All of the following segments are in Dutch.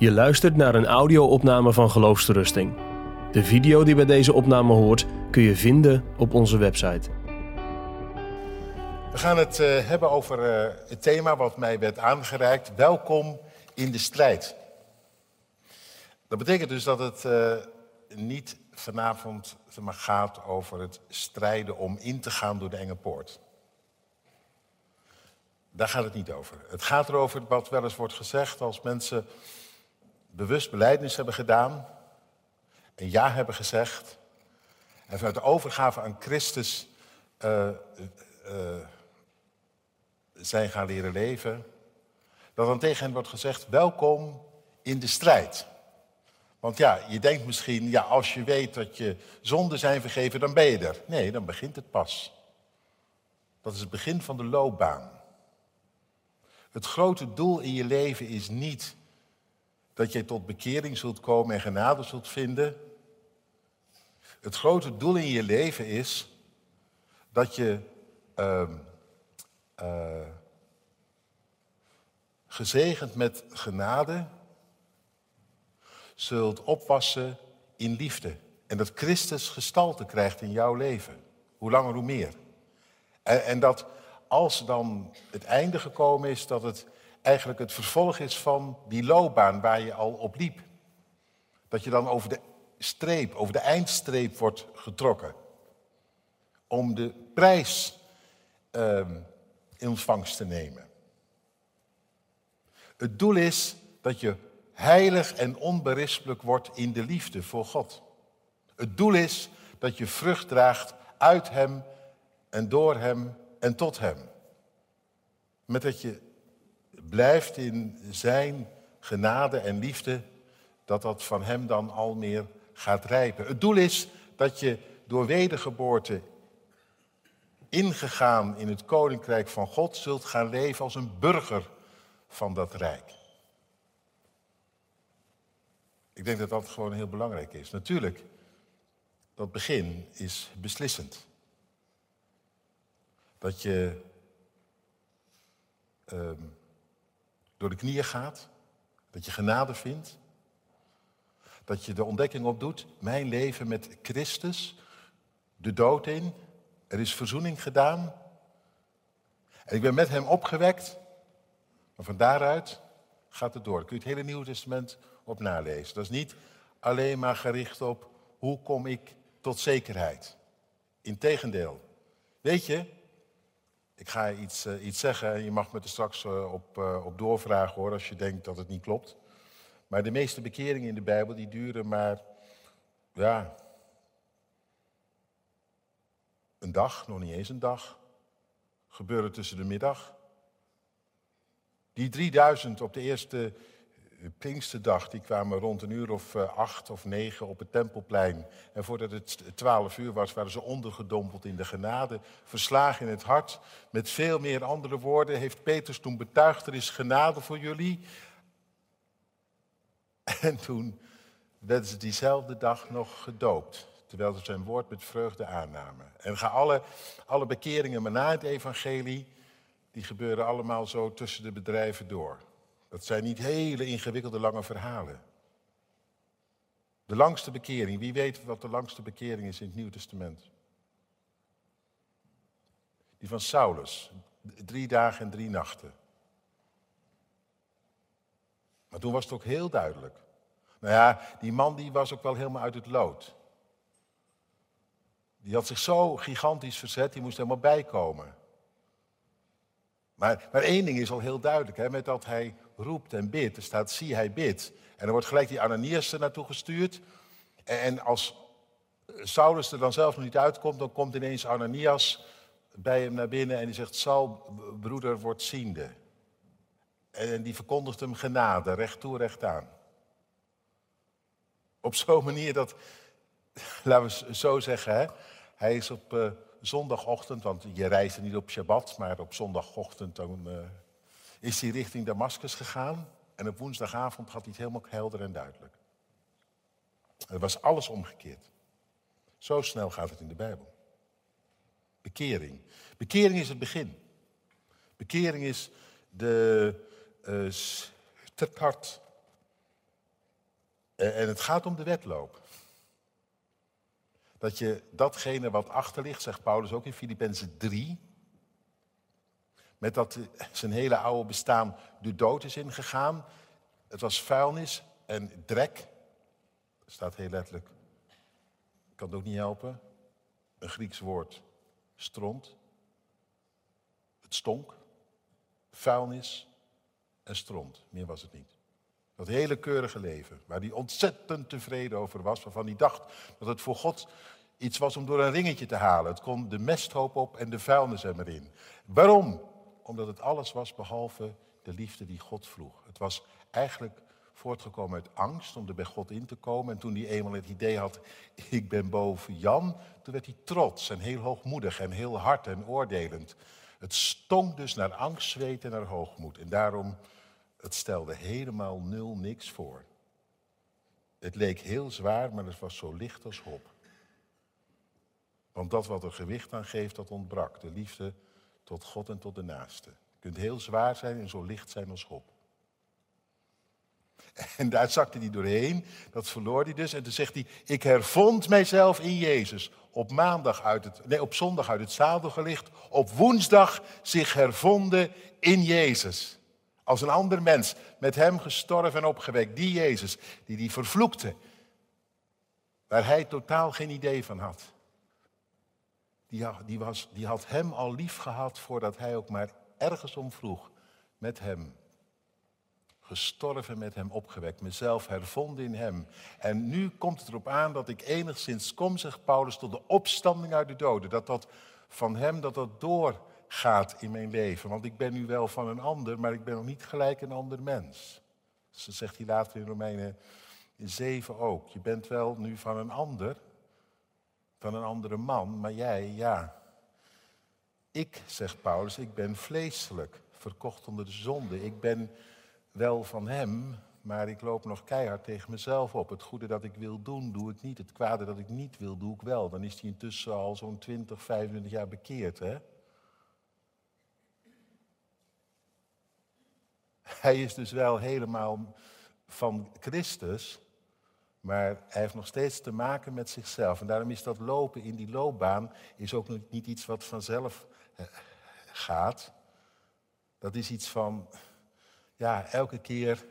Je luistert naar een audio-opname van Geloofsterusting. De video die bij deze opname hoort kun je vinden op onze website. We gaan het eh, hebben over eh, het thema wat mij werd aangereikt. Welkom in de strijd. Dat betekent dus dat het eh, niet vanavond maar, gaat over het strijden om in te gaan door de enge poort. Daar gaat het niet over. Het gaat erover wat wel eens wordt gezegd als mensen bewust beleidnis hebben gedaan, een ja hebben gezegd en vanuit de overgave aan Christus uh, uh, zijn gaan leren leven, dat dan tegen hen wordt gezegd, welkom in de strijd. Want ja, je denkt misschien, ja, als je weet dat je zonden zijn vergeven, dan ben je er. Nee, dan begint het pas. Dat is het begin van de loopbaan. Het grote doel in je leven is niet dat je tot bekering zult komen en genade zult vinden. Het grote doel in je leven is dat je uh, uh, gezegend met genade zult opwassen in liefde. En dat Christus gestalte krijgt in jouw leven. Hoe langer, hoe meer. En, en dat als dan het einde gekomen is, dat het eigenlijk het vervolg is van die loopbaan waar je al op liep. Dat je dan over de streep, over de eindstreep wordt getrokken. Om de prijs uh, in ontvangst te nemen. Het doel is dat je heilig en onberispelijk wordt in de liefde voor God. Het doel is dat je vrucht draagt uit Hem en door Hem en tot Hem. Met dat je blijft in Zijn genade en liefde, dat dat van Hem dan al meer gaat rijpen. Het doel is dat je door wedergeboorte ingegaan in het koninkrijk van God zult gaan leven als een burger van dat rijk. Ik denk dat dat gewoon heel belangrijk is. Natuurlijk, dat begin is beslissend. Dat je uh, door de knieën gaat, dat je genade vindt, dat je de ontdekking opdoet, mijn leven met Christus, de dood in, er is verzoening gedaan en ik ben met hem opgewekt, maar van daaruit gaat het door. kun je het hele Nieuwe Testament op nalezen. Dat is niet alleen maar gericht op hoe kom ik tot zekerheid. Integendeel. Weet je, ik ga iets, uh, iets zeggen en je mag me er straks uh, op, uh, op doorvragen hoor, als je denkt dat het niet klopt. Maar de meeste bekeringen in de Bijbel die duren maar, ja, een dag, nog niet eens een dag. Gebeuren tussen de middag. Die 3000 op de eerste Pinksterdag, die kwamen rond een uur of acht of negen op het Tempelplein. En voordat het twaalf uur was, waren ze ondergedompeld in de genade, verslagen in het hart. Met veel meer andere woorden heeft Petrus toen betuigd, er is genade voor jullie. En toen werden ze diezelfde dag nog gedoopt, terwijl ze zijn woord met vreugde aannamen. En ga alle, alle bekeringen maar na het evangelie, die gebeuren allemaal zo tussen de bedrijven door. Dat zijn niet hele ingewikkelde lange verhalen. De langste bekering, wie weet wat de langste bekering is in het Nieuwe Testament? Die van Saulus, drie dagen en drie nachten. Maar toen was het ook heel duidelijk. Nou ja, die man die was ook wel helemaal uit het lood. Die had zich zo gigantisch verzet, die moest helemaal bijkomen. Maar, maar één ding is al heel duidelijk, hè, met dat hij roept en bidt. Er staat, zie hij bidt. En dan wordt gelijk die Ananias er naartoe gestuurd. En als Saulus er dan zelf nog niet uitkomt, dan komt ineens Ananias bij hem naar binnen en die zegt, Saul, broeder, wordt ziende. En die verkondigt hem genade, recht toe, recht aan. Op zo'n manier dat, laten we zo zeggen, hè, hij is op uh, zondagochtend, want je reist niet op Shabbat, maar op zondagochtend dan, uh, is hij richting Damascus gegaan. En op woensdagavond had hij het helemaal helder en duidelijk. Er was alles omgekeerd. Zo snel gaat het in de Bijbel. Bekering. Bekering is het begin. Bekering is de uh, start. En het gaat om de wedloop. Dat je datgene wat achter ligt, zegt Paulus ook in Filippenzen 3, met dat zijn hele oude bestaan de dood is ingegaan. Het was vuilnis en drek. Staat heel letterlijk. Ik kan het ook niet helpen. Een Grieks woord. Stront. Het stonk. Vuilnis en stront. Meer was het niet. Dat hele keurige leven, waar hij ontzettend tevreden over was, waarvan hij dacht dat het voor God iets was om door een ringetje te halen. Het kon de mesthoop op en de vuilnis er maar in. Waarom? Omdat het alles was behalve de liefde die God vroeg. Het was eigenlijk voortgekomen uit angst om er bij God in te komen. En toen hij eenmaal het idee had, ik ben boven Jan, toen werd hij trots en heel hoogmoedig en heel hard en oordelend. Het stonk dus naar angst, zweet en naar hoogmoed. En daarom, het stelde helemaal nul niks voor. Het leek heel zwaar, maar het was zo licht als hop. Want dat wat er gewicht aan geeft, dat ontbrak. De liefde tot God en tot de naaste. Je kunt heel zwaar zijn en zo licht zijn als hop. En daar zakte hij doorheen, dat verloor hij dus. En toen zegt hij, ik hervond mijzelf in Jezus. Op, maandag uit het, nee, op zondag uit het zadel gelicht, op woensdag zich hervonden in Jezus. Als een ander mens, met hem gestorven en opgewekt. Die Jezus, die die vervloekte. Waar hij totaal geen idee van had. Die, die, was, die had hem al lief gehad voordat hij ook maar ergens om vroeg. Met hem gestorven met hem opgewekt, mezelf hervonden in hem. En nu komt het erop aan dat ik enigszins kom, zegt Paulus, tot de opstanding uit de doden. Dat dat van hem, dat dat doorgaat in mijn leven. Want ik ben nu wel van een ander, maar ik ben nog niet gelijk een ander mens. Zo zegt hij later in Romeinen 7 ook. Je bent wel nu van een ander, van een andere man, maar jij, ja. Ik, zegt Paulus, ik ben vleeselijk, verkocht onder de zonde. Ik ben wel van hem, maar ik loop nog keihard tegen mezelf op. Het goede dat ik wil doen, doe ik niet. Het kwade dat ik niet wil, doe ik wel. Dan is hij intussen al zo'n 20, 25 jaar bekeerd, hè? Hij is dus wel helemaal van Christus, maar hij heeft nog steeds te maken met zichzelf. En daarom is dat lopen in die loopbaan is ook niet iets wat vanzelf eh, gaat. Dat is iets van, ja, elke keer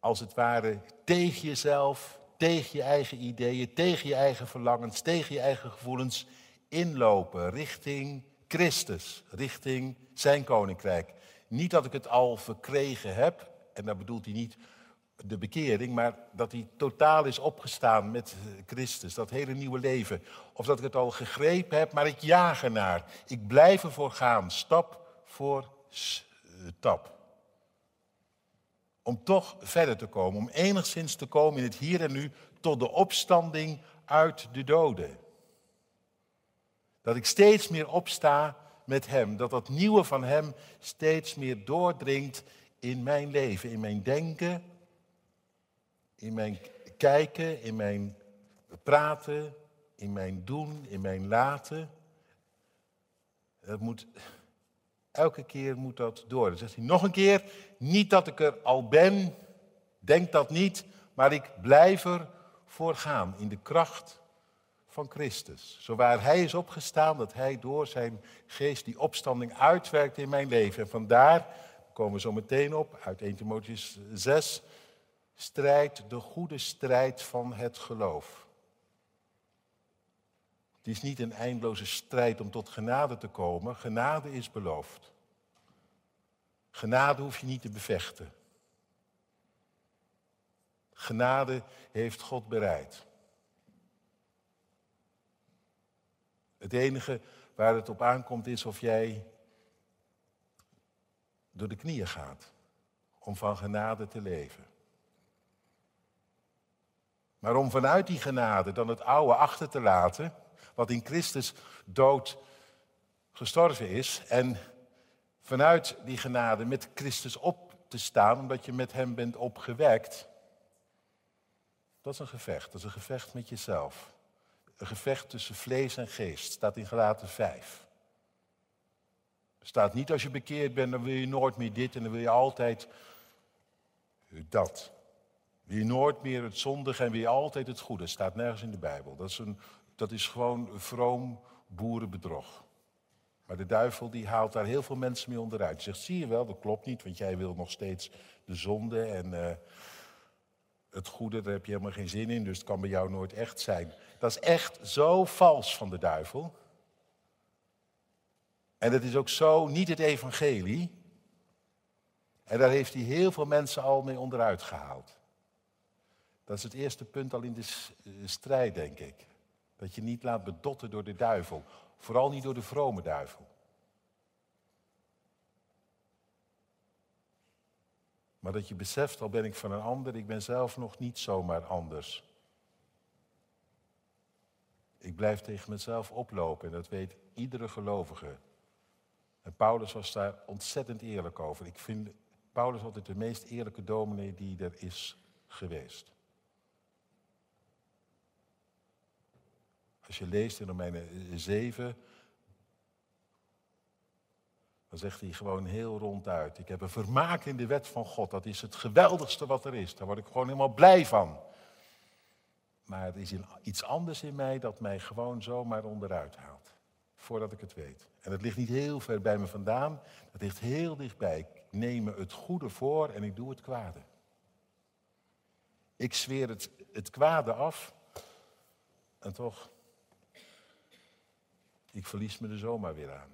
als het ware tegen jezelf, tegen je eigen ideeën, tegen je eigen verlangens, tegen je eigen gevoelens inlopen richting Christus, richting zijn koninkrijk. Niet dat ik het al verkregen heb, en daar bedoelt hij niet de bekering, maar dat hij totaal is opgestaan met Christus, dat hele nieuwe leven. Of dat ik het al gegrepen heb, maar ik jaag ernaar. Ik blijf ervoor gaan, stap voor stap om toch verder te komen, om enigszins te komen in het hier en nu tot de opstanding uit de doden. Dat ik steeds meer opsta met Hem, dat dat nieuwe van Hem steeds meer doordringt in mijn leven, in mijn denken, in mijn kijken, in mijn praten, in mijn doen, in mijn laten. Moet Elke keer moet dat door. Dan zegt hij nog een keer, niet dat ik er al ben, denk dat niet, maar ik blijf er voor gaan in de kracht van Christus. Zowaar hij is opgestaan, dat hij door zijn geest die opstanding uitwerkt in mijn leven. En vandaar, komen we zo meteen op, uit 1 Timotheus 6, strijd de goede strijd van het geloof. Het is niet een eindeloze strijd om tot genade te komen. Genade is beloofd. Genade hoef je niet te bevechten. Genade heeft God bereid. Het enige waar het op aankomt is of jij door de knieën gaat om van genade te leven. Maar om vanuit die genade dan het oude achter te laten wat in Christus dood gestorven is. En vanuit die genade met Christus op te staan, omdat je met Hem bent opgewekt. Dat is een gevecht. Dat is een gevecht met jezelf. Een gevecht tussen vlees en geest. Staat in Galaten 5. Staat niet als je bekeerd bent, dan wil je nooit meer dit en dan wil je altijd dat. Wie nooit meer het zondige en wie altijd het goede. staat nergens in de Bijbel. Dat is, een, dat is gewoon vroom boerenbedrog. Maar de duivel die haalt daar heel veel mensen mee onderuit. Zegt, zie je wel, dat klopt niet, want jij wil nog steeds de zonde en uh, het goede, daar heb je helemaal geen zin in, dus het kan bij jou nooit echt zijn. Dat is echt zo vals van de duivel. En dat is ook zo niet het evangelie. En daar heeft hij heel veel mensen al mee onderuit gehaald. Dat is het eerste punt al in de strijd, denk ik. Dat je niet laat bedotten door de duivel. Vooral niet door de vrome duivel. Maar dat je beseft, al ben ik van een ander, ik ben zelf nog niet zomaar anders. Ik blijf tegen mezelf oplopen en dat weet iedere gelovige. En Paulus was daar ontzettend eerlijk over. Ik vind Paulus altijd de meest eerlijke dominee die er is geweest. Als je leest in Romeinen 7, dan zegt hij gewoon heel ronduit. Ik heb een vermaak in de wet van God. Dat is het geweldigste wat er is. Daar word ik gewoon helemaal blij van. Maar er is iets anders in mij dat mij gewoon zomaar onderuit haalt. Voordat ik het weet. En het ligt niet heel ver bij me vandaan. Het ligt heel dichtbij. Ik neem me het goede voor en ik doe het kwade. Ik zweer het, het kwade af. En toch, ik verlies me er zomaar weer aan.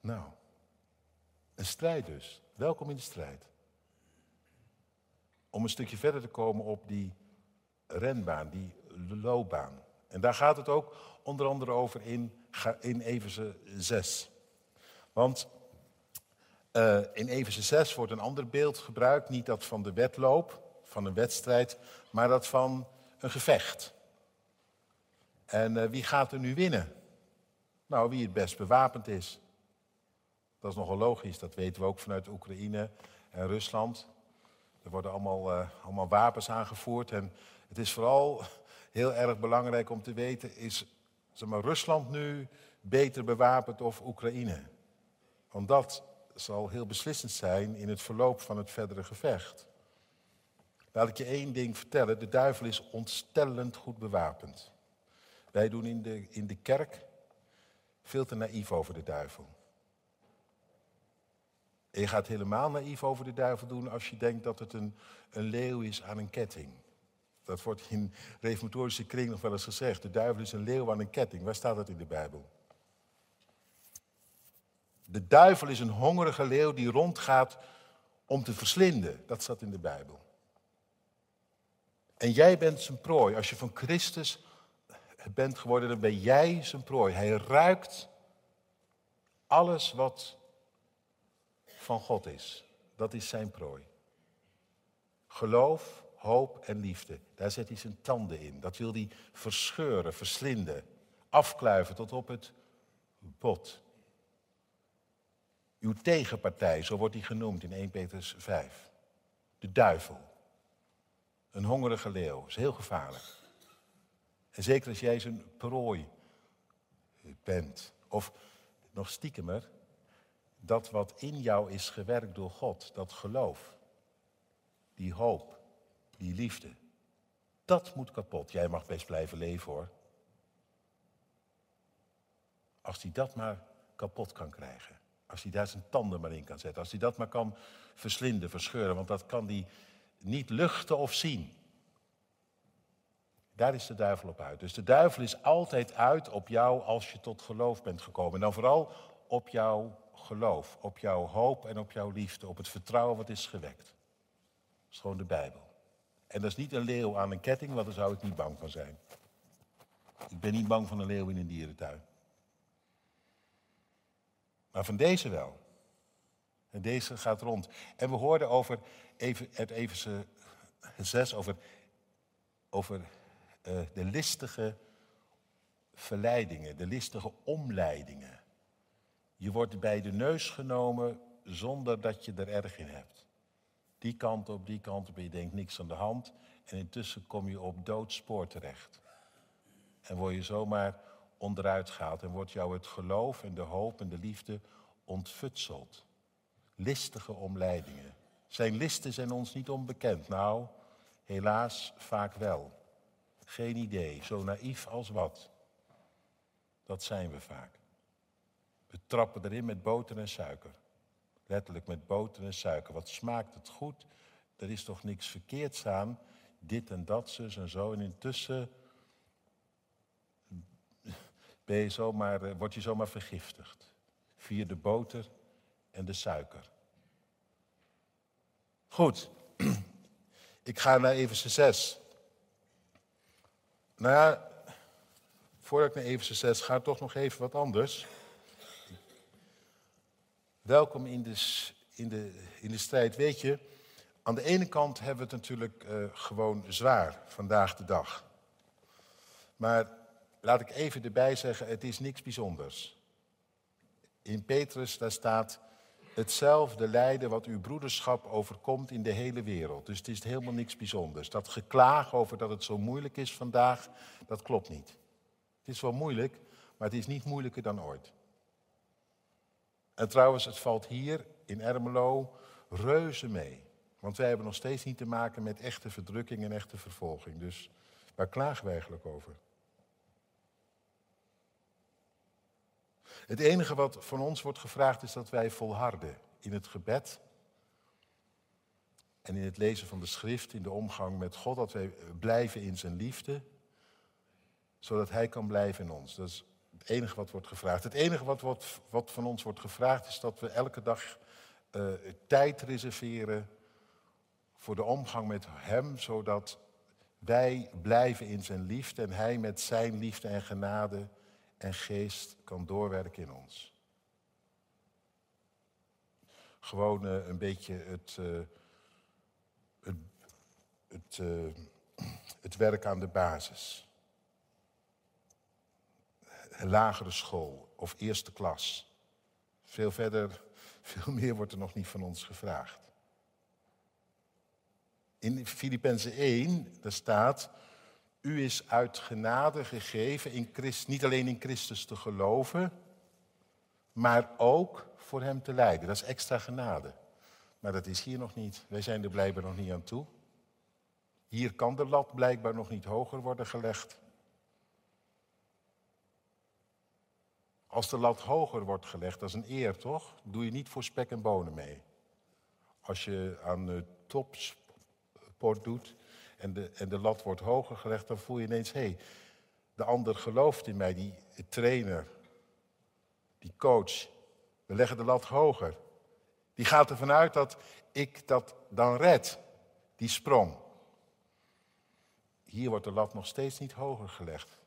Nou, een strijd dus. Welkom in de strijd. Om een stukje verder te komen op die renbaan, die loopbaan. En daar gaat het ook onder andere over in, in Efeze 6. Want uh, in Efeze 6 wordt een ander beeld gebruikt, niet dat van de wedloop, van een wedstrijd, maar dat van een gevecht. En uh, wie gaat er nu winnen? Nou, wie het best bewapend is. Dat is nogal logisch, dat weten we ook vanuit Oekraïne en Rusland. Er worden allemaal, uh, allemaal wapens aangevoerd. En het is vooral heel erg belangrijk om te weten, is zeg maar, Rusland nu beter bewapend of Oekraïne? Want dat zal heel beslissend zijn in het verloop van het verdere gevecht. Laat ik je één ding vertellen. De duivel is ontstellend goed bewapend. Wij doen in de, in de kerk veel te naïef over de duivel. En je gaat helemaal naïef over de duivel doen als je denkt dat het een, een leeuw is aan een ketting. Dat wordt in reformatorische kring nog wel eens gezegd. De duivel is een leeuw aan een ketting. Waar staat dat in de Bijbel? De duivel is een hongerige leeuw die rondgaat om te verslinden. Dat staat in de Bijbel. En jij bent zijn prooi. Als je van Christus bent geworden, dan ben jij zijn prooi. Hij ruikt alles wat van God is. Dat is zijn prooi. Geloof, hoop en liefde. Daar zet hij zijn tanden in. Dat wil hij verscheuren, verslinden, afkluiven tot op het bot. Uw tegenpartij, zo wordt hij genoemd in 1 Petrus 5. De duivel. Een hongerige leeuw. is heel gevaarlijk. En zeker als jij zijn prooi bent. Of nog stiekemer, dat wat in jou is gewerkt door God, dat geloof, die hoop, die liefde, dat moet kapot. Jij mag best blijven leven hoor. Als hij dat maar kapot kan krijgen. Als hij daar zijn tanden maar in kan zetten. Als hij dat maar kan verslinden, verscheuren. Want dat kan hij niet luchten of zien. Daar is de duivel op uit. Dus de duivel is altijd uit op jou als je tot geloof bent gekomen. En dan vooral op jouw geloof, op jouw hoop en op jouw liefde, op het vertrouwen wat is gewekt. Dat is gewoon de Bijbel. En dat is niet een leeuw aan een ketting, want daar zou ik niet bang van zijn. Ik ben niet bang van een leeuw in een dierentuin. Maar van deze wel. En deze gaat rond. En we hoorden over even, het Everse 6 over, over uh, de listige verleidingen, de listige omleidingen. Je wordt bij de neus genomen zonder dat je er erg in hebt. Die kant op, die kant op, je denkt niks aan de hand. En intussen kom je op doodspoor terecht. En word je zomaar onderuit gehaald. En wordt jou het geloof en de hoop en de liefde ontfutseld. Listige omleidingen. Zijn listen zijn ons niet onbekend. Nou, helaas vaak wel. Geen idee, zo naïef als wat. Dat zijn we vaak. We trappen erin met boter en suiker. Letterlijk met boter en suiker. Wat smaakt het goed? Er is toch niks verkeerds aan? Dit en dat, zus en zo. En intussen ben eh, word je zomaar vergiftigd. Via de boter en de suiker. Goed, ik ga naar Everse 6. Nou ja, voordat ik naar Everse 6 ga, toch nog even wat anders. Welkom in de, in de, in de strijd. Weet je, aan de ene kant hebben we het natuurlijk uh, gewoon zwaar vandaag de dag. Maar laat ik even erbij zeggen, het is niks bijzonders. In Petrus daar staat hetzelfde lijden wat uw broederschap overkomt in de hele wereld. Dus het is helemaal niks bijzonders. Dat geklaag over dat het zo moeilijk is vandaag, dat klopt niet. Het is wel moeilijk, maar het is niet moeilijker dan ooit. En trouwens, het valt hier in Ermelo reuze mee. Want wij hebben nog steeds niet te maken met echte verdrukking en echte vervolging. Dus waar klagen we eigenlijk over? Het enige wat van ons wordt gevraagd is dat wij volharden in het gebed en in het lezen van de schrift, in de omgang met God, dat wij blijven in zijn liefde, zodat Hij kan blijven in ons. Dat is het enige wat wordt gevraagd. Het enige wat, wat, van ons wordt gevraagd is dat we elke dag uh, tijd reserveren voor de omgang met Hem, zodat wij blijven in zijn liefde en Hij met zijn liefde en genade en geest kan doorwerken in ons. Gewoon uh, een beetje het, uh, het, het, uh, het werk aan de basis. Lagere school of eerste klas. Veel verder, veel meer wordt er nog niet van ons gevraagd. In Filippenzen 1, daar staat, u is uit genade gegeven in Christus, niet alleen in Christus te geloven, maar ook voor Hem te lijden. Dat is extra genade. Maar dat is hier nog niet. Wij zijn er blijkbaar nog niet aan toe. Hier kan de lat blijkbaar nog niet hoger worden gelegd. Als de lat hoger wordt gelegd, dat is een eer toch? Doe je niet voor spek en bonen mee. Als je aan de topsport doet, en de, en de lat wordt hoger gelegd, dan voel je ineens, hé, hey, de ander gelooft in mij, die trainer, die coach. We leggen de lat hoger. Die gaat ervan uit dat ik dat dan red, die sprong. Hier wordt de lat nog steeds niet hoger gelegd.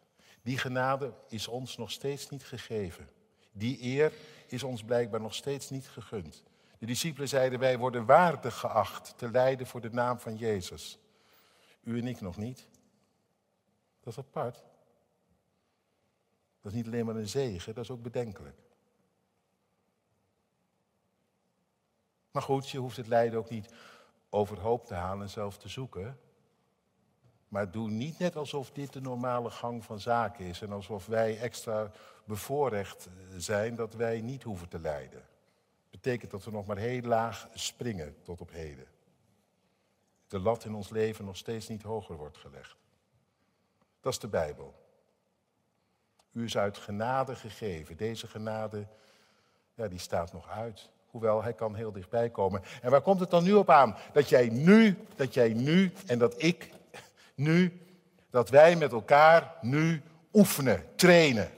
Die genade is ons nog steeds niet gegeven. Die eer is ons blijkbaar nog steeds niet gegund. De discipelen zeiden, wij worden waardig geacht te lijden voor de naam van Jezus. U en ik nog niet. Dat is apart. Dat is niet alleen maar een zegen, dat is ook bedenkelijk. Maar goed, je hoeft het lijden ook niet overhoop te halen en zelf te zoeken. Maar doe niet net alsof dit de normale gang van zaken is en alsof wij extra bevoorrecht zijn dat wij niet hoeven te lijden. Betekent dat we nog maar heel laag springen tot op heden de lat in ons leven nog steeds niet hoger wordt gelegd. Dat is de Bijbel. U is uit genade gegeven. Deze genade, ja, die staat nog uit. Hoewel, hij kan heel dichtbij komen. En waar komt het dan nu op aan? Dat jij nu, dat jij nu en dat ik nu, dat wij met elkaar nu oefenen, trainen.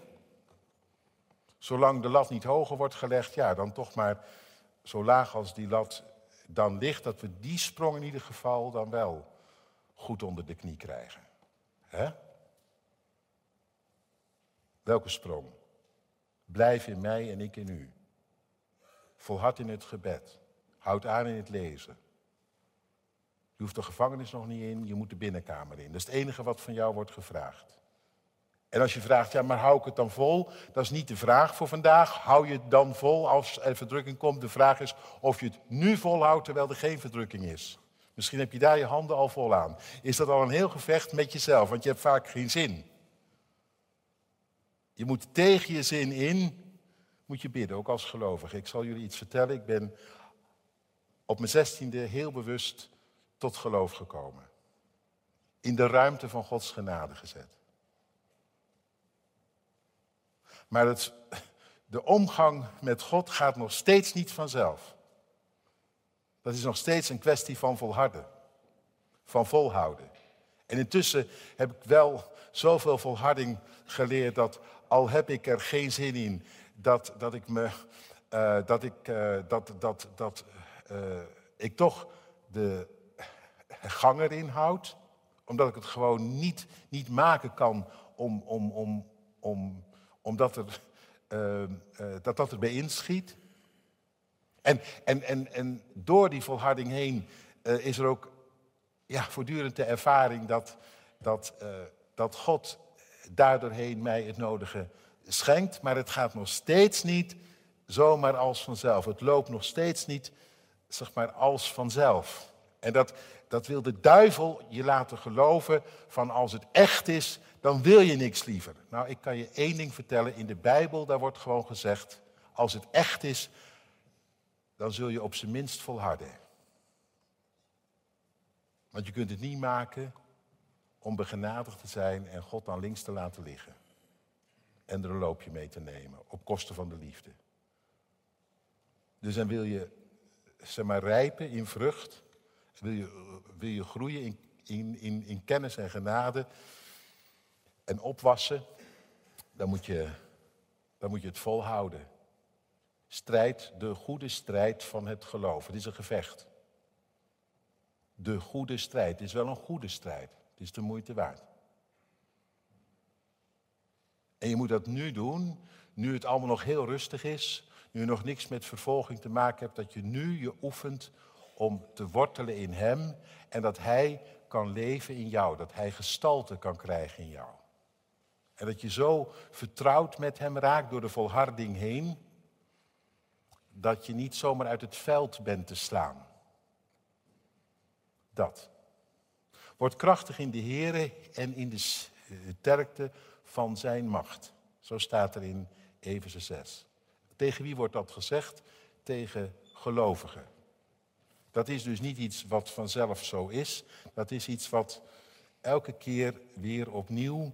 Zolang de lat niet hoger wordt gelegd, ja, dan toch maar zo laag als die lat dan ligt dat we die sprong in ieder geval dan wel goed onder de knie krijgen. Hè? Welke sprong? Blijf in mij en ik in u. Volhard in het gebed. Houd aan in het lezen. Je hoeft de gevangenis nog niet in, je moet de binnenkamer in. Dat is het enige wat van jou wordt gevraagd. En als je vraagt, ja, maar hou ik het dan vol? Dat is niet de vraag voor vandaag. Hou je het dan vol als er verdrukking komt? De vraag is of je het nu volhoudt terwijl er geen verdrukking is. Misschien heb je daar je handen al vol aan. Is dat al een heel gevecht met jezelf, want je hebt vaak geen zin. Je moet tegen je zin in, moet je bidden, ook als gelovige. Ik zal jullie iets vertellen. Ik ben op mijn zestiende heel bewust tot geloof gekomen. In de ruimte van Gods genade gezet. Maar het, de omgang met God gaat nog steeds niet vanzelf. Dat is nog steeds een kwestie van volharden, van volhouden. En intussen heb ik wel zoveel volharding geleerd dat al heb ik er geen zin in, dat, dat ik me, uh, dat ik, uh, dat, dat, dat uh, ik toch de gang erin houd, omdat ik het gewoon niet, niet maken kan om, om, om, om, omdat er, dat dat erbij inschiet. En, en, en, en door die volharding heen is er ook ja, voortdurend de ervaring dat, dat, dat God daardoorheen mij het nodige schenkt, maar het gaat nog steeds niet zomaar als vanzelf. Het loopt nog steeds niet, zeg maar, als vanzelf. En dat, dat wil de duivel je laten geloven van als het echt is, dan wil je niks liever. Nou, ik kan je één ding vertellen. In de Bijbel, daar wordt gewoon gezegd, als het echt is, dan zul je op zijn minst volharden. Want je kunt het niet maken om begenadigd te zijn en God dan links te laten liggen. En er een loopje mee te nemen, op kosten van de liefde. Dus dan wil je, zeg maar, rijpen in vrucht. Wil je, wil je groeien in, in, in, in kennis en genade. En opwassen. Dan moet je, dan moet je het volhouden. Strijd, de goede strijd van het geloof. Het is een gevecht. De goede strijd. Het is wel een goede strijd. Het is de moeite waard. En je moet dat nu doen, nu het allemaal nog heel rustig is, nu je nog niks met vervolging te maken hebt, dat je nu je oefent om te wortelen in Hem en dat Hij kan leven in jou, dat Hij gestalte kan krijgen in jou. En dat je zo vertrouwd met Hem raakt door de volharding heen, dat je niet zomaar uit het veld bent te slaan. Dat. Word krachtig in de Here en in de sterkte van zijn macht. Zo staat er in Efeze 6. Tegen wie wordt dat gezegd? Tegen gelovigen. Dat is dus niet iets wat vanzelf zo is. Dat is iets wat elke keer weer opnieuw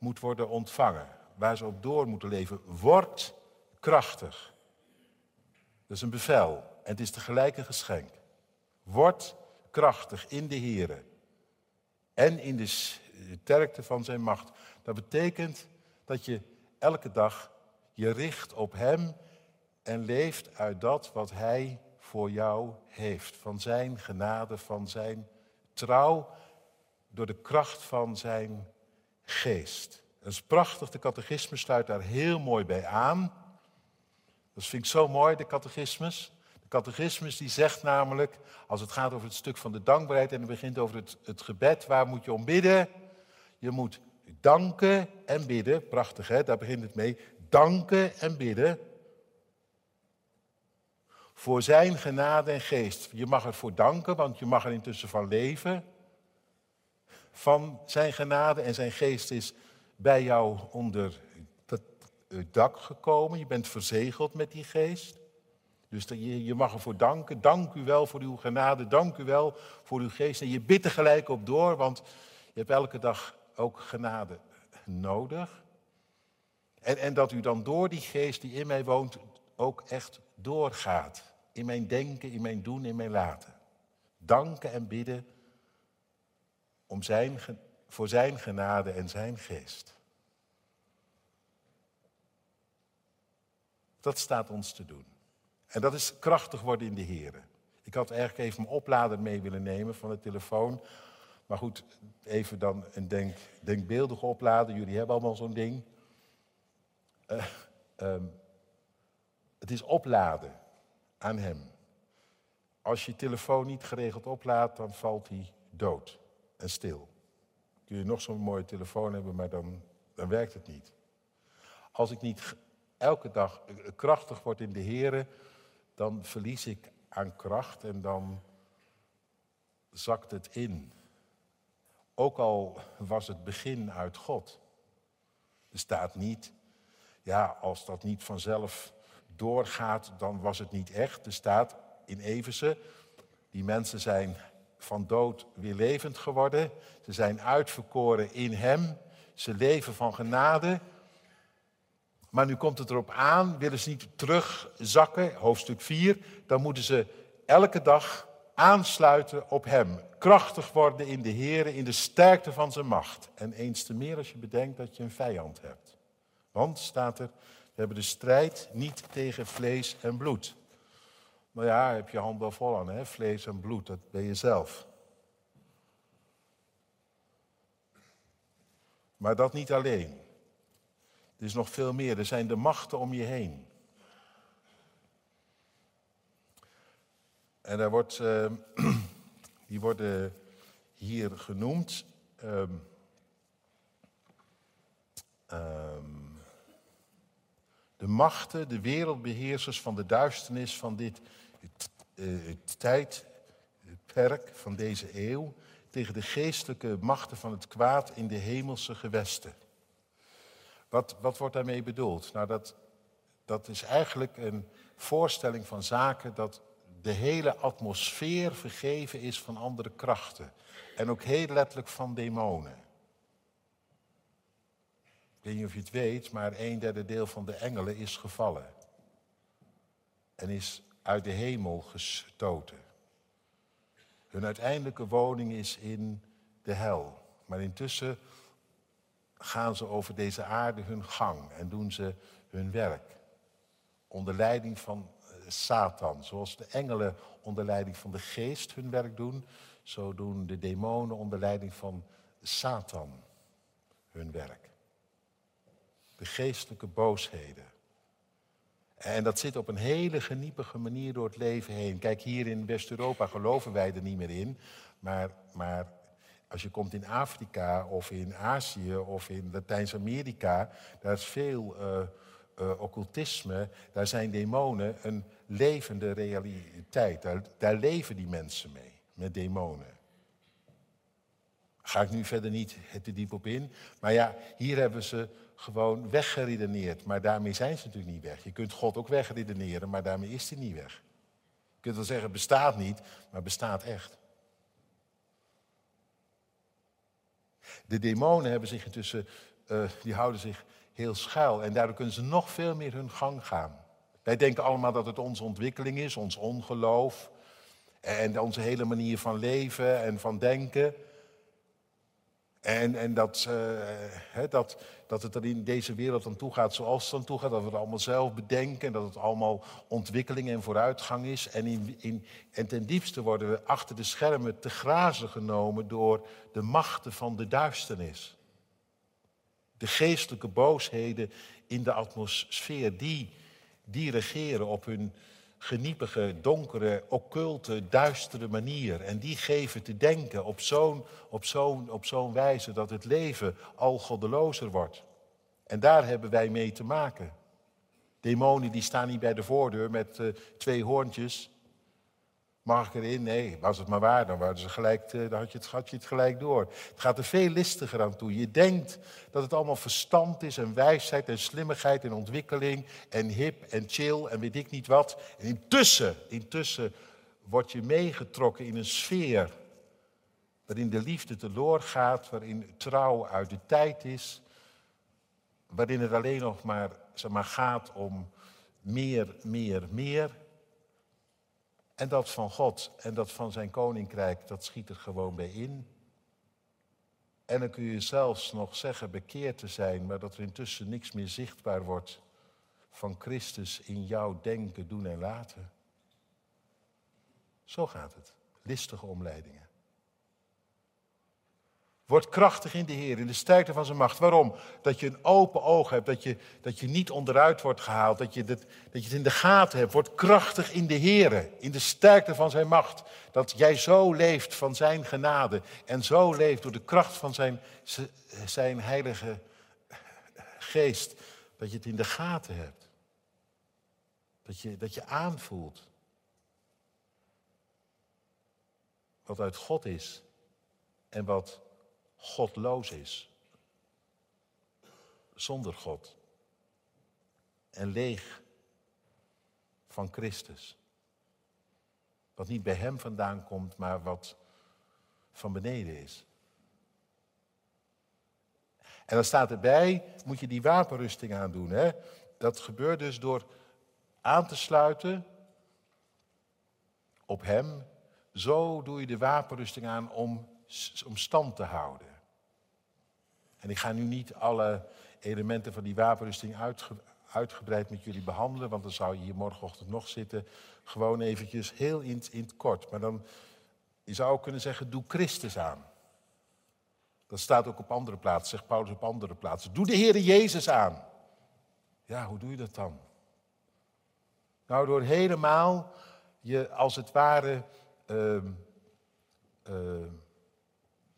moet worden ontvangen. Waar ze op door moeten leven. Word krachtig. Dat is een bevel. En het is tegelijk een geschenk. Word krachtig in de Here en in de sterkte van zijn macht. Dat betekent dat je elke dag je richt op Hem en leeft uit dat wat Hij voor jou heeft. Van Zijn genade, van Zijn trouw, door de kracht van Zijn geest. Dat is prachtig, de catechismus sluit daar heel mooi bij aan. Dat vind ik zo mooi, de catechismus catechismus die zegt namelijk, als het gaat over het stuk van de dankbaarheid en het begint over het, het gebed, waar moet je om bidden? Je moet danken en bidden, prachtig hè, daar begint het mee. Danken en bidden voor zijn genade en geest. Je mag ervoor danken, want je mag er intussen van leven. Van zijn genade en zijn geest is bij jou onder het dak gekomen. Je bent verzegeld met die geest. Dus je, mag ervoor danken. Dank u wel voor uw genade. Dank u wel voor uw geest. En je bidt er gelijk op door, want je hebt elke dag ook genade nodig. En, en dat u dan door die geest die in mij woont ook echt doorgaat. In mijn denken, in mijn doen, in mijn laten. Danken en bidden om zijn, voor zijn genade en zijn geest. Dat staat ons te doen. En dat is krachtig worden in de Heer. Ik had eigenlijk even mijn oplader mee willen nemen van de telefoon. Maar goed, even dan een denk, denkbeeldige oplader. Jullie hebben allemaal zo'n ding. Uh, um, het is opladen aan hem. Als je telefoon niet geregeld oplaadt, dan valt hij dood en stil. Kun je nog zo'n mooie telefoon hebben, maar dan, dan werkt het niet. Als ik niet elke dag krachtig word in de Heer, dan verlies ik aan kracht en dan zakt het in. Ook al was het begin uit God. Er staat niet, ja, als dat niet vanzelf doorgaat, dan was het niet echt. Er staat in Everse, Die mensen zijn van dood weer levend geworden. Ze zijn uitverkoren in Hem. Ze leven van genade. Maar nu komt het erop aan, willen ze niet terugzakken, hoofdstuk 4, dan moeten ze elke dag aansluiten op Hem. Krachtig worden in de Heer, in de sterkte van zijn macht. En eens te meer als je bedenkt dat je een vijand hebt. Want, staat er, we hebben de strijd niet tegen vlees en bloed. Nou ja, heb je hand wel vol aan, hè? vlees en bloed, dat ben je zelf. Maar dat niet alleen. Er is nog veel meer. Er zijn de machten om je heen. En daar wordt, uh, die worden hier genoemd. Um, um, de machten, de wereldbeheersers van de duisternis van dit uh, tijdperk, van deze eeuw, tegen de geestelijke machten van het kwaad in de hemelse gewesten. Wat, wat wordt daarmee bedoeld? Nou, dat, dat is eigenlijk een voorstelling van zaken dat de hele atmosfeer vergeven is van andere krachten. En ook heel letterlijk van demonen. Ik weet niet of je het weet, maar een derde deel van de engelen is gevallen. En is uit de hemel gestoten. Hun uiteindelijke woning is in de hel. Maar intussen gaan ze over deze aarde hun gang en doen ze hun werk. Onder leiding van eh, Satan. Zoals de engelen onder leiding van de geest hun werk doen, zo doen de demonen onder leiding van Satan hun werk. De geestelijke boosheden. En dat zit op een hele geniepige manier door het leven heen. Kijk, hier in West-Europa geloven wij er niet meer in. Maar, maar als je komt in Afrika of in Azië of in Latijns-Amerika, daar is veel uh, uh, occultisme, daar zijn demonen een levende realiteit. Daar leven die mensen mee, met demonen. Ga ik nu verder niet te diep op in. Maar ja, hier hebben ze gewoon weggeredeneerd. Maar daarmee zijn ze natuurlijk niet weg. Je kunt God ook wegredeneren, maar daarmee is hij niet weg. Je kunt wel zeggen, bestaat niet, maar bestaat echt. De demonen hebben zich intussen, uh, die houden zich heel schuil en daardoor kunnen ze nog veel meer hun gang gaan. Wij denken allemaal dat het onze ontwikkeling is, ons ongeloof en onze hele manier van leven en van denken. En, en dat, uh, dat, dat het er in deze wereld aan toe gaat zoals het aan toe gaat. Dat we het allemaal zelf bedenken. Dat het allemaal ontwikkeling en vooruitgang is. En, in, in, en ten diepste worden we achter de schermen te grazen genomen door de machten van de duisternis. De geestelijke boosheden in de atmosfeer, die, die regeren op hun geniepige, donkere, occulte, duistere manier. En die geven te denken op zo'n op zo'n op zo'n wijze dat het leven al goddelozer wordt. En daar hebben wij mee te maken. Demonen die staan niet bij de voordeur met uh, twee hoorntjes Mag ik erin? Nee, was het maar waar, dan, waren ze gelijk, eh, dan had je, het, je het gelijk door. Het gaat er veel listiger aan toe. Je denkt dat het allemaal verstand is en wijsheid en slimmigheid en ontwikkeling en hip en chill en weet ik niet wat. En intussen, intussen word je meegetrokken in een sfeer waarin de liefde teloor gaat, waarin trouw uit de tijd is, waarin het alleen nog maar, zeg maar gaat om meer, meer, meer. En dat van God en dat van zijn koninkrijk, dat schiet er gewoon bij in. En dan kun je zelfs nog zeggen bekeerd te zijn, maar dat er intussen niks meer zichtbaar wordt van Christus in jouw denken, doen en laten. Zo gaat het. Listige omleidingen. Word krachtig in de Heer, in de sterkte van zijn macht. Waarom? Dat je een open oog hebt, dat je, dat je niet onderuit wordt gehaald, dat je, dat, dat je het in de gaten hebt. Word krachtig in de Heer, in de sterkte van zijn macht. Dat jij zo leeft van zijn genade en zo leeft door de kracht van zijn, zijn heilige geest. Dat je het in de gaten hebt. Dat je, dat je aanvoelt. Wat uit God is en wat godloos is. Zonder God. En leeg van Christus. Wat niet bij hem vandaan komt, maar wat van beneden is. En dan staat erbij, moet je die wapenrusting aandoen. Hè? Dat gebeurt dus door aan te sluiten op hem. Zo doe je de wapenrusting aan om, om stand te houden. En ik ga nu niet alle elementen van die wapenrusting uitge, uitgebreid met jullie behandelen, want dan zou je hier morgenochtend nog zitten. Gewoon eventjes heel in, het kort. Maar dan, je zou ook kunnen zeggen, doe Christus aan. Dat staat ook op andere plaatsen, zegt Paulus op andere plaatsen. Doe de Heer Jezus aan. Ja, hoe doe je dat dan? Nou, door helemaal je als het ware uh, uh,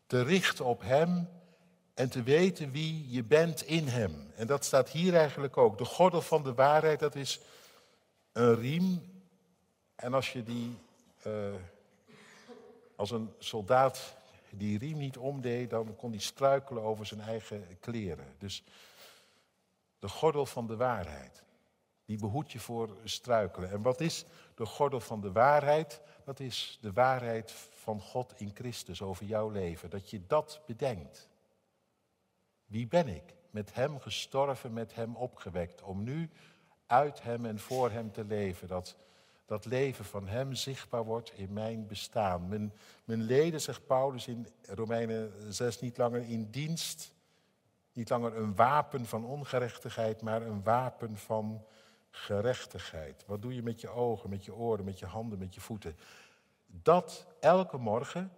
te richten op Hem en te weten wie je bent in Hem. En dat staat hier eigenlijk ook. De gordel van de waarheid, dat is een riem. En als je die, uh, als een soldaat die riem niet omdeed, dan kon hij struikelen over zijn eigen kleren. Dus de gordel van de waarheid, die behoedt je voor struikelen. En wat is de gordel van de waarheid? Dat is de waarheid van God in Christus over jouw leven. Dat je dat bedenkt. Wie ben ik? Met Hem gestorven, met Hem opgewekt. Om nu uit Hem en voor Hem te leven. Dat dat leven van Hem zichtbaar wordt in mijn bestaan. Mijn, mijn leden, zegt Paulus in Romeinen 6, niet langer in dienst. Niet langer een wapen van ongerechtigheid, maar een wapen van gerechtigheid. Wat doe je met je ogen, met je oren, met je handen, met je voeten? Dat elke morgen,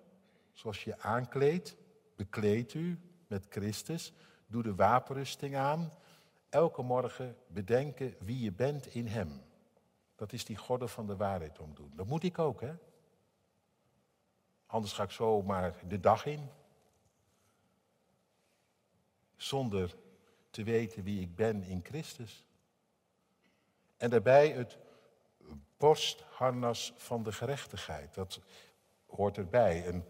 zoals je aankleedt, bekleed u met Christus. Doe de wapenrusting aan. Elke morgen bedenken wie je bent in Hem. Dat is die gordel van de waarheid omdoen. Dat moet ik ook, hè? Anders ga ik zo maar de dag in. Zonder te weten wie ik ben in Christus. En daarbij het borstharnas van de gerechtigheid. Dat hoort erbij. Een,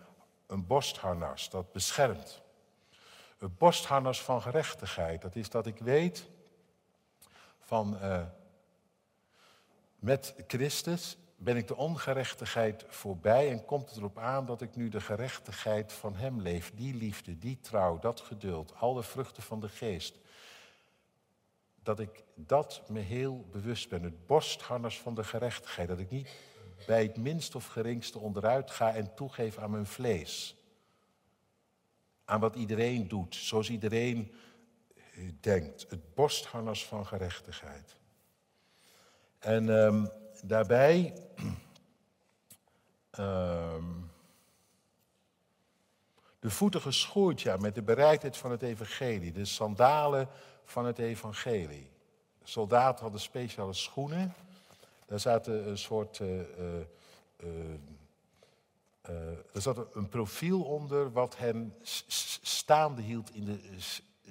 een borstharnas, dat beschermt. Het borstharnas van gerechtigheid, dat is dat ik weet van uh, met Christus ben ik de ongerechtigheid voorbij en komt het erop aan dat ik nu de gerechtigheid van Hem leef. Die liefde, die trouw, dat geduld, al de vruchten van de geest. Dat ik dat me heel bewust ben, het borstharnas van de gerechtigheid. Dat ik niet bij het minst of geringste onderuit ga en toegeef aan mijn vlees. Aan wat iedereen doet, zoals iedereen eh, denkt. Het borstharnas van gerechtigheid. En um, daarbij. Um, de voeten geschoeid, ja, met de bereidheid van het evangelie. De sandalen van het evangelie. Soldaten hadden speciale schoenen. Daar zaten een soort. Uh, uh, er zat een profiel onder wat hen staande hield in de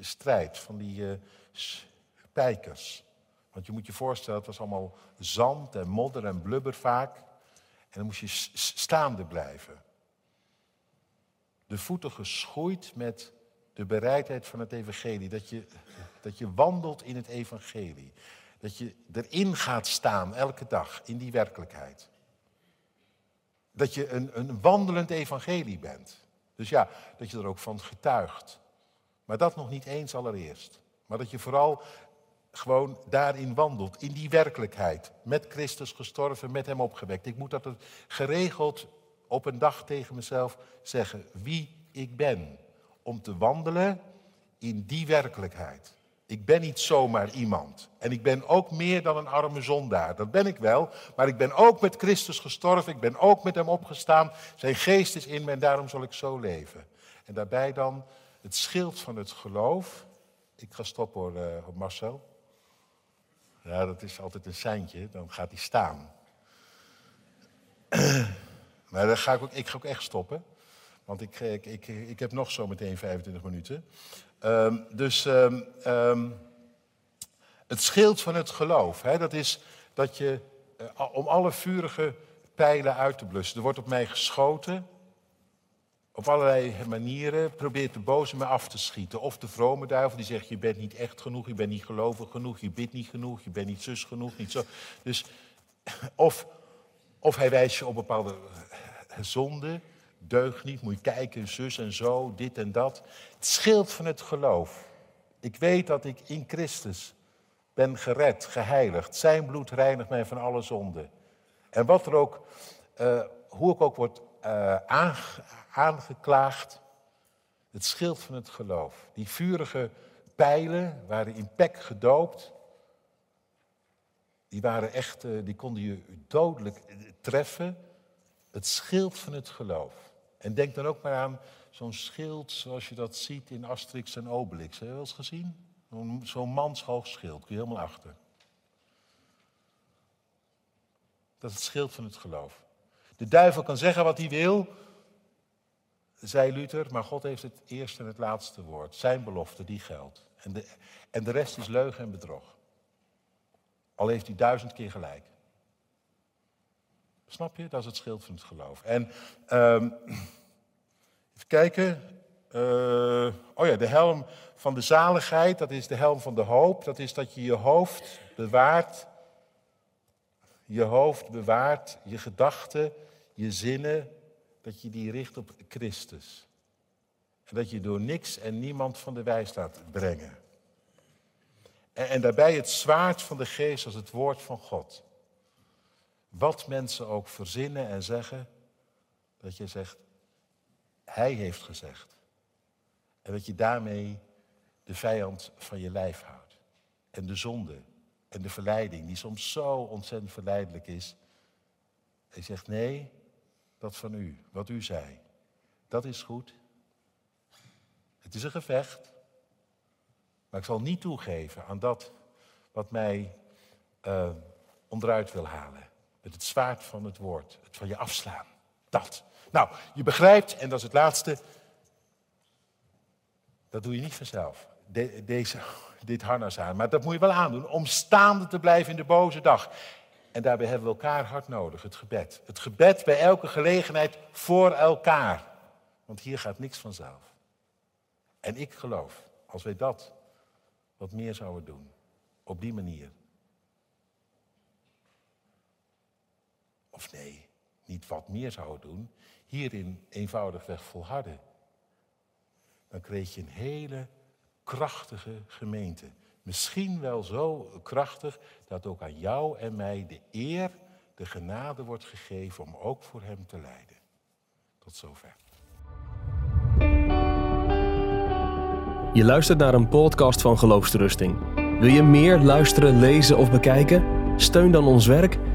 strijd van die spijkers. Want je moet je voorstellen, het was allemaal zand en modder en blubber vaak. En dan moest je staande blijven. De voeten geschoeid met de bereidheid van het evangelie. Dat je, dat je wandelt in het evangelie. Dat je erin gaat staan elke dag in die werkelijkheid. Dat je een, een wandelend evangelie bent. Dus ja, dat je er ook van getuigt. Maar dat nog niet eens allereerst. Maar dat je vooral gewoon daarin wandelt, in die werkelijkheid. Met Christus gestorven, met Hem opgewekt. Ik moet dat geregeld op een dag tegen mezelf zeggen, wie ik ben. Om te wandelen in die werkelijkheid. Ik ben niet zomaar iemand. En ik ben ook meer dan een arme zondaar. Dat ben ik wel. Maar ik ben ook met Christus gestorven. Ik ben ook met Hem opgestaan. Zijn geest is in me en daarom zal ik zo leven. En daarbij dan het schild van het geloof. Ik ga stoppen hoor, uh, Marcel. Ja, dat is altijd een seintje, dan gaat hij staan. maar dan ga ik, ook, ik ga ook echt stoppen. Want ik, ik, ik, ik heb nog zo meteen 25 minuten. Um, dus um, um, het schild van het geloof, hè, dat is dat je, uh, om alle vurige pijlen uit te blussen. Er wordt op mij geschoten, op allerlei manieren probeert de boze me af te schieten. Of de vrome duivel die zegt, je bent niet echt genoeg, je bent niet gelovig genoeg, je bidt niet genoeg, je bent niet zus genoeg, niet zo. Dus, of, Of hij wijst je op bepaalde zonde, deugd niet, moet je kijken, zus en zo, dit en dat. Het scheelt van het geloof. Ik weet dat ik in Christus ben gered, geheiligd. Zijn bloed reinigt mij van alle zonde. En wat er ook, uh, hoe ik ook word uh, aangeklaagd, het schild van het geloof. Die vurige pijlen waren in pek gedoopt. Die waren echt, uh, die konden je dodelijk treffen. Het schild van het geloof. En denk dan ook maar aan zo'n schild zoals je dat ziet in Asterix en Obelix. Heb je wel eens gezien? Zo'n zo manshoog schild, kun je helemaal achter. Dat is het schild van het geloof. De duivel kan zeggen wat hij wil, zei Luther, maar God heeft het eerste en het laatste woord. Zijn belofte, die geldt. En de, en de rest is leugen en bedrog. Al heeft hij duizend keer gelijk. Snap je? Dat is het schild van het geloof. En um, even kijken. Uh, oh ja, de helm van de zaligheid, dat is de helm van de hoop. Dat is dat je je hoofd bewaart. Je hoofd bewaart, je gedachten, je zinnen, dat je die richt op Christus. En dat je door niks en niemand van de wijs laat brengen. En, en daarbij het zwaard van de geest als het woord van God. Wat mensen ook verzinnen en zeggen, dat je zegt, hij heeft gezegd. En dat je daarmee de vijand van je lijf houdt. En de zonde en de verleiding, die soms zo ontzettend verleidelijk is. Hij zegt, nee, dat van u, wat u zei, dat is goed. Het is een gevecht, maar ik zal niet toegeven aan dat wat mij uh, onderuit wil halen. Met het zwaard van het woord, het van je afslaan. Dat. Nou, je begrijpt, en dat is het laatste, dat doe je niet vanzelf. deze, dit harnas aan. Maar dat moet je wel aandoen om staande te blijven in de boze dag. En daarbij hebben we elkaar hard nodig, het gebed. Het gebed bij elke gelegenheid voor elkaar. Want hier gaat niks vanzelf. En ik geloof, als wij dat wat meer zouden doen, op die manier. Of nee, niet wat meer zouden doen, hierin eenvoudigweg volharden. Dan kreeg je een hele krachtige gemeente. Misschien wel zo krachtig dat ook aan jou en mij de eer, de genade wordt gegeven om ook voor Hem te lijden. Tot zover. Je luistert naar een podcast van Geloofsterusting. Wil je meer luisteren, lezen of bekijken? Steun dan ons werk